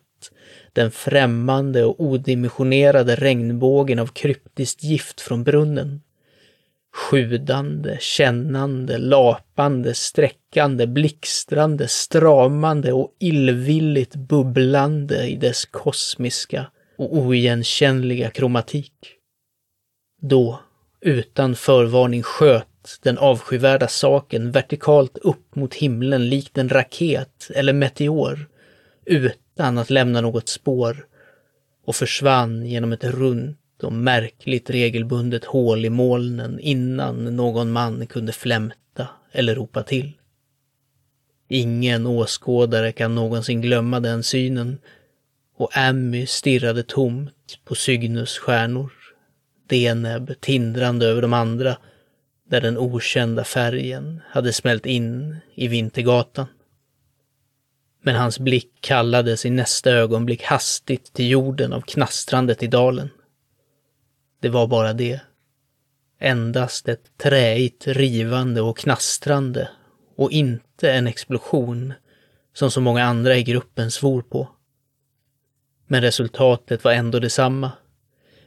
den främmande och odimensionerade regnbågen av kryptiskt gift från brunnen sjudande, kännande, lapande, sträckande, blixtrande, stramande och illvilligt bubblande i dess kosmiska och oigenkännliga kromatik. Då, utan förvarning, sköt den avskyvärda saken vertikalt upp mot himlen likt en raket eller meteor, utan att lämna något spår, och försvann genom ett runt och märkligt regelbundet hål i molnen innan någon man kunde flämta eller ropa till. Ingen åskådare kan någonsin glömma den synen och Ammy stirrade tomt på Cygnus stjärnor, Deneb tindrande över de andra, där den okända färgen hade smält in i Vintergatan. Men hans blick kallades i nästa ögonblick hastigt till jorden av knastrandet i dalen. Det var bara det. Endast ett träigt rivande och knastrande och inte en explosion som så många andra i gruppen svor på. Men resultatet var ändå detsamma.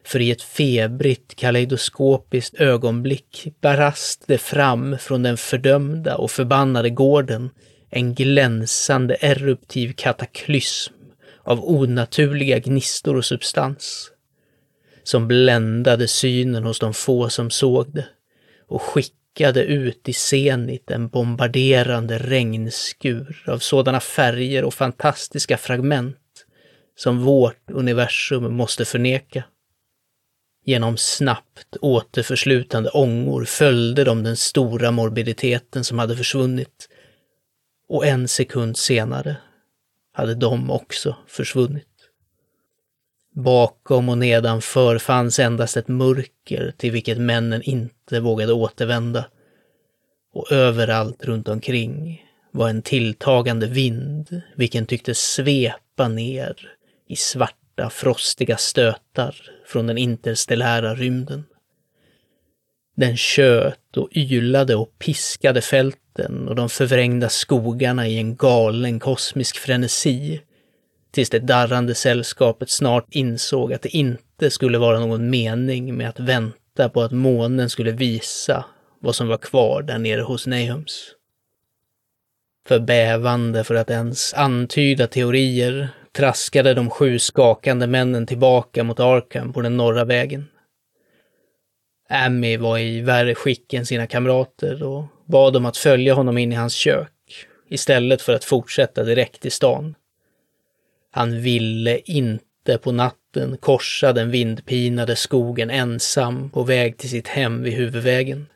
För i ett febrigt kaleidoskopiskt ögonblick barast det fram från den fördömda och förbannade gården en glänsande eruptiv kataklysm av onaturliga gnistor och substans som bländade synen hos de få som såg det och skickade ut i senit en bombarderande regnskur av sådana färger och fantastiska fragment som vårt universum måste förneka. Genom snabbt återförslutande ångor följde de den stora morbiditeten som hade försvunnit och en sekund senare hade de också försvunnit. Bakom och nedanför fanns endast ett mörker till vilket männen inte vågade återvända. Och överallt runt omkring var en tilltagande vind, vilken tycktes svepa ner i svarta, frostiga stötar från den interstellära rymden. Den tjöt och ylade och piskade fälten och de förvrängda skogarna i en galen kosmisk frenesi tills det darrande sällskapet snart insåg att det inte skulle vara någon mening med att vänta på att månen skulle visa vad som var kvar där nere hos Nehums. För bävande för att ens antyda teorier traskade de sju skakande männen tillbaka mot Arkham på den norra vägen. Amy var i värre skick än sina kamrater och bad dem att följa honom in i hans kök istället för att fortsätta direkt till stan. Han ville inte på natten korsa den vindpinade skogen ensam på väg till sitt hem vid huvudvägen.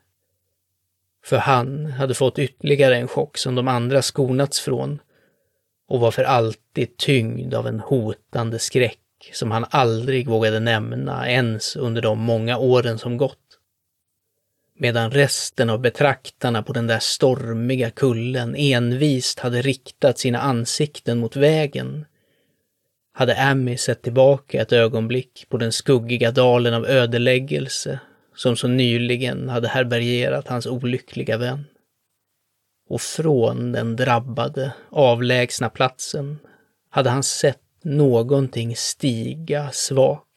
För han hade fått ytterligare en chock som de andra skonats från och var för alltid tyngd av en hotande skräck som han aldrig vågade nämna ens under de många åren som gått medan resten av betraktarna på den där stormiga kullen envist hade riktat sina ansikten mot vägen, hade Amy sett tillbaka ett ögonblick på den skuggiga dalen av ödeläggelse som så nyligen hade härbärgerat hans olyckliga vän. Och från den drabbade, avlägsna platsen hade han sett någonting stiga svagt,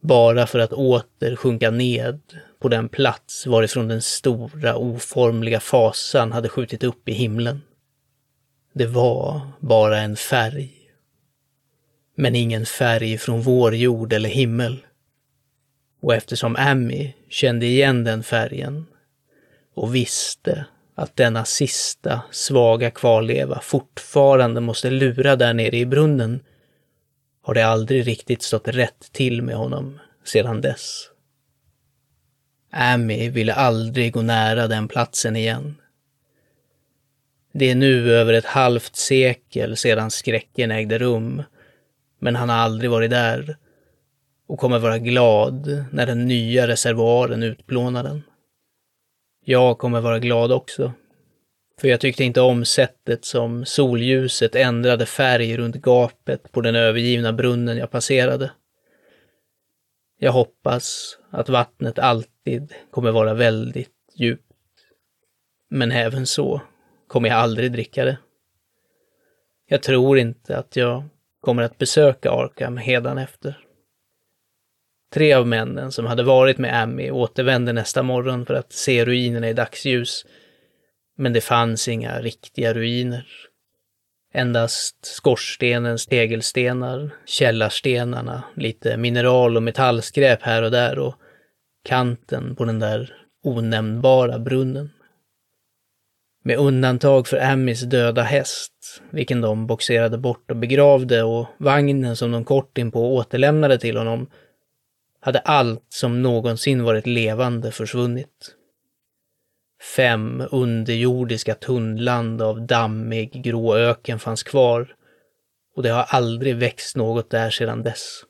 bara för att åter sjunka ned på den plats varifrån den stora oformliga fasan hade skjutit upp i himlen. Det var bara en färg. Men ingen färg från vår jord eller himmel. Och eftersom Amy kände igen den färgen och visste att denna sista svaga kvarleva fortfarande måste lura där nere i brunnen har det aldrig riktigt stått rätt till med honom sedan dess. Amy ville aldrig gå nära den platsen igen. Det är nu över ett halvt sekel sedan skräcken ägde rum, men han har aldrig varit där och kommer vara glad när den nya reservoaren utplånar den. Jag kommer vara glad också, för jag tyckte inte om sättet som solljuset ändrade färg runt gapet på den övergivna brunnen jag passerade. Jag hoppas att vattnet alltid kommer vara väldigt djupt. Men även så kommer jag aldrig dricka det. Jag tror inte att jag kommer att besöka Arkham efter. Tre av männen som hade varit med Amy återvände nästa morgon för att se ruinerna i dagsljus. Men det fanns inga riktiga ruiner. Endast skorstenens tegelstenar, källarstenarna, lite mineral och metallskräp här och där och kanten på den där onämnbara brunnen. Med undantag för Ammys döda häst, vilken de boxerade bort och begravde och vagnen som de kort inpå återlämnade till honom, hade allt som någonsin varit levande försvunnit. Fem underjordiska tunnland av dammig grå öken fanns kvar och det har aldrig växt något där sedan dess.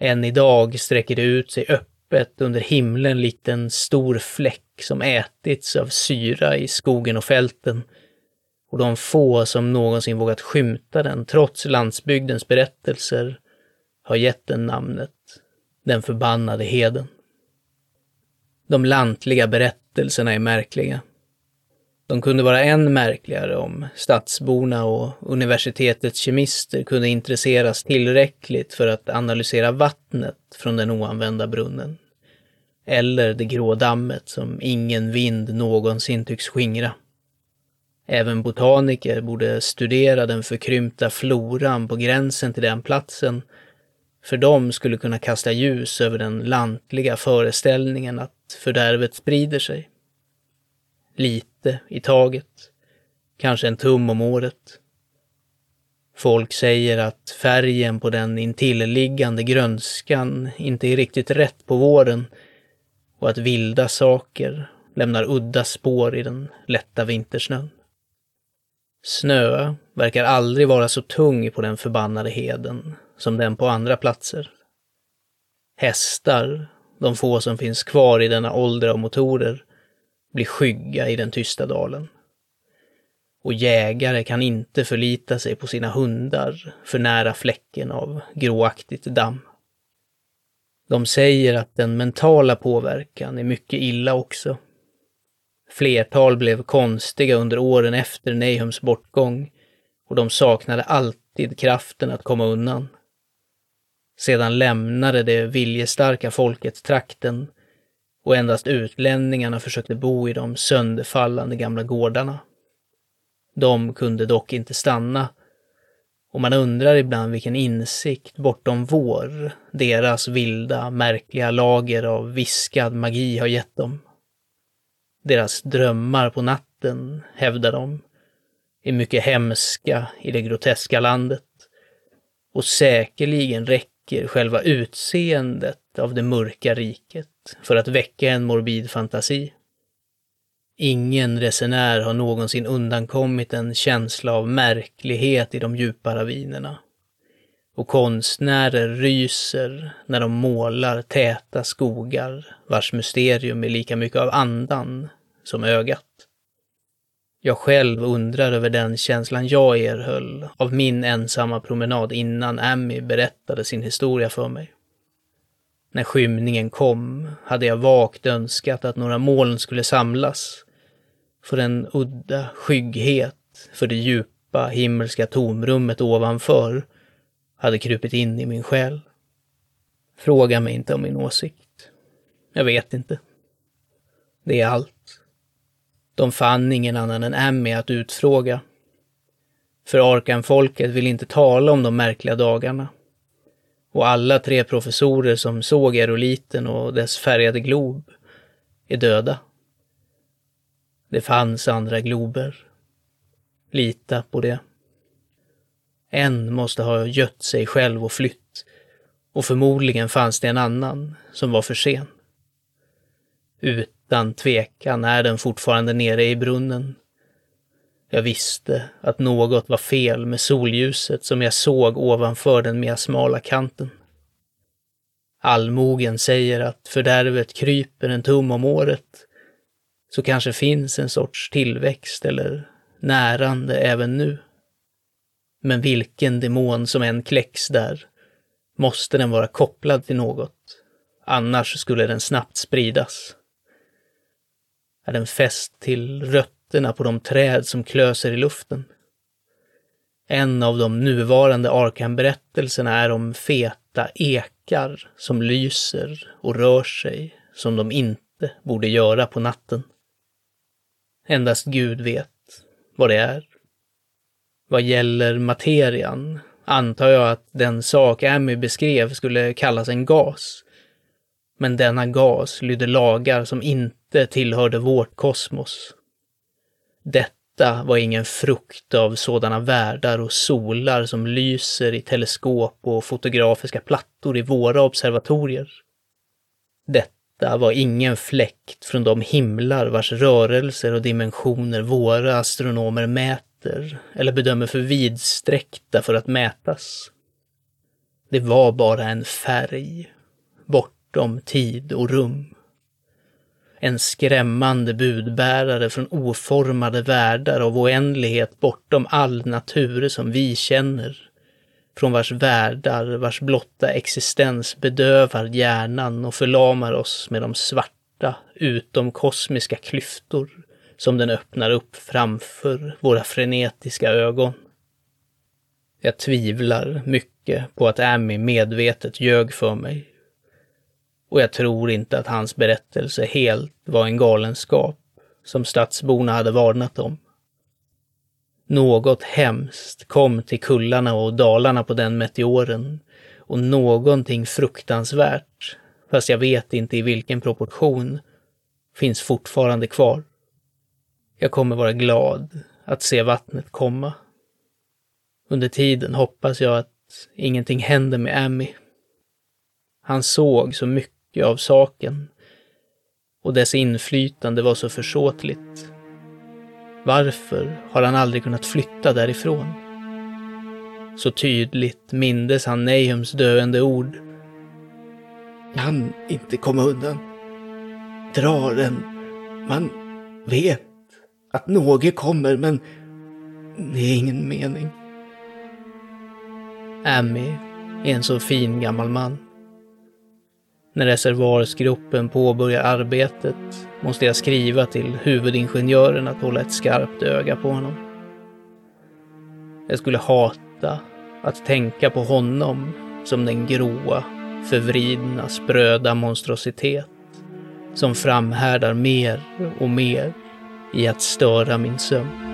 Än idag sträcker det ut sig öppet under himlen likt en stor fläck som ätits av syra i skogen och fälten och de få som någonsin vågat skymta den trots landsbygdens berättelser har gett den namnet den förbannade heden. De lantliga berättelserna är märkliga. De kunde vara än märkligare om stadsborna och universitetets kemister kunde intresseras tillräckligt för att analysera vattnet från den oanvända brunnen. Eller det grå dammet som ingen vind någonsin tycks skingra. Även botaniker borde studera den förkrympta floran på gränsen till den platsen för de skulle kunna kasta ljus över den lantliga föreställningen att fördärvet sprider sig. Lite i taget, kanske en tum om året. Folk säger att färgen på den intilliggande grönskan inte är riktigt rätt på våren och att vilda saker lämnar udda spår i den lätta vintersnön. Snö verkar aldrig vara så tung på den förbannade heden som den på andra platser. Hästar, de få som finns kvar i denna ålder av motorer, blir skygga i den tysta dalen. Och jägare kan inte förlita sig på sina hundar för nära fläcken av gråaktigt damm. De säger att den mentala påverkan är mycket illa också. Flertal blev konstiga under åren efter Nahums bortgång och de saknade alltid kraften att komma undan. Sedan lämnade det viljestarka folket trakten och endast utlänningarna försökte bo i de sönderfallande gamla gårdarna. De kunde dock inte stanna och man undrar ibland vilken insikt bortom vår, deras vilda, märkliga lager av viskad magi har gett dem. Deras drömmar på natten, hävdar de, är mycket hemska i det groteska landet och säkerligen räcker själva utseendet av det mörka riket för att väcka en morbid fantasi. Ingen resenär har någonsin undankommit en känsla av märklighet i de djupa ravinerna. och konstnärer ryser när de målar täta skogar vars mysterium är lika mycket av andan som ögat. Jag själv undrar över den känslan jag erhöll av min ensamma promenad innan Amy berättade sin historia för mig. När skymningen kom hade jag vagt önskat att några moln skulle samlas, för en udda skygghet för det djupa himmelska tomrummet ovanför hade krupit in i min själ. Fråga mig inte om min åsikt. Jag vet inte. Det är allt. De fann ingen annan än Emmy att utfråga. För Arkan-folket vill inte tala om de märkliga dagarna. Och alla tre professorer som såg aeroliten och dess färgade glob är döda. Det fanns andra glober. Lita på det. En måste ha gött sig själv och flytt. Och förmodligen fanns det en annan som var för sen. Utan tvekan är den fortfarande nere i brunnen. Jag visste att något var fel med solljuset som jag såg ovanför den mer smala kanten. Allmogen säger att fördärvet kryper en tum om året, så kanske finns en sorts tillväxt eller närande även nu. Men vilken demon som än kläcks där måste den vara kopplad till något, annars skulle den snabbt spridas. Är den fäst till rötterna på de träd som klöser i luften? En av de nuvarande Arkham-berättelserna är om feta ekar som lyser och rör sig som de inte borde göra på natten. Endast Gud vet vad det är. Vad gäller materian antar jag att den sak Amy beskrev skulle kallas en gas. Men denna gas lydde lagar som inte tillhörde vårt kosmos. Detta var ingen frukt av sådana världar och solar som lyser i teleskop och fotografiska plattor i våra observatorier. Detta var ingen fläkt från de himlar vars rörelser och dimensioner våra astronomer mäter eller bedömer för vidsträckta för att mätas. Det var bara en färg, bortom tid och rum. En skrämmande budbärare från oformade världar av oändlighet bortom all natur som vi känner. Från vars världar, vars blotta existens bedövar hjärnan och förlamar oss med de svarta, utomkosmiska klyftor som den öppnar upp framför våra frenetiska ögon. Jag tvivlar mycket på att Amy medvetet ljög för mig och jag tror inte att hans berättelse helt var en galenskap som stadsborna hade varnat om. Något hemskt kom till kullarna och dalarna på den meteoren och någonting fruktansvärt, fast jag vet inte i vilken proportion, finns fortfarande kvar. Jag kommer vara glad att se vattnet komma. Under tiden hoppas jag att ingenting händer med Amy. Han såg så mycket mycket av saken och dess inflytande var så försåtligt. Varför har han aldrig kunnat flytta därifrån? Så tydligt mindes han Nahums döende ord. Kan inte komma undan. Drar den. Man vet att något kommer, men det är ingen mening. Amy är en så fin gammal man. När reservoarsgruppen påbörjar arbetet måste jag skriva till huvudingenjören att hålla ett skarpt öga på honom. Jag skulle hata att tänka på honom som den gråa, förvridna, spröda monstrositet som framhärdar mer och mer i att störa min sömn.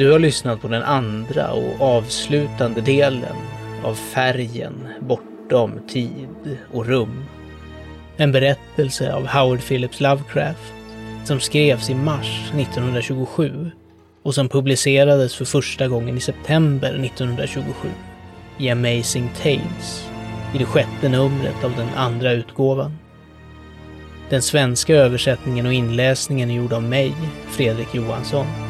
Du har lyssnat på den andra och avslutande delen av Färgen bortom tid och rum. En berättelse av Howard Phillips Lovecraft som skrevs i mars 1927 och som publicerades för första gången i september 1927. i Amazing Tales i det sjätte numret av den andra utgåvan. Den svenska översättningen och inläsningen är gjord av mig, Fredrik Johansson.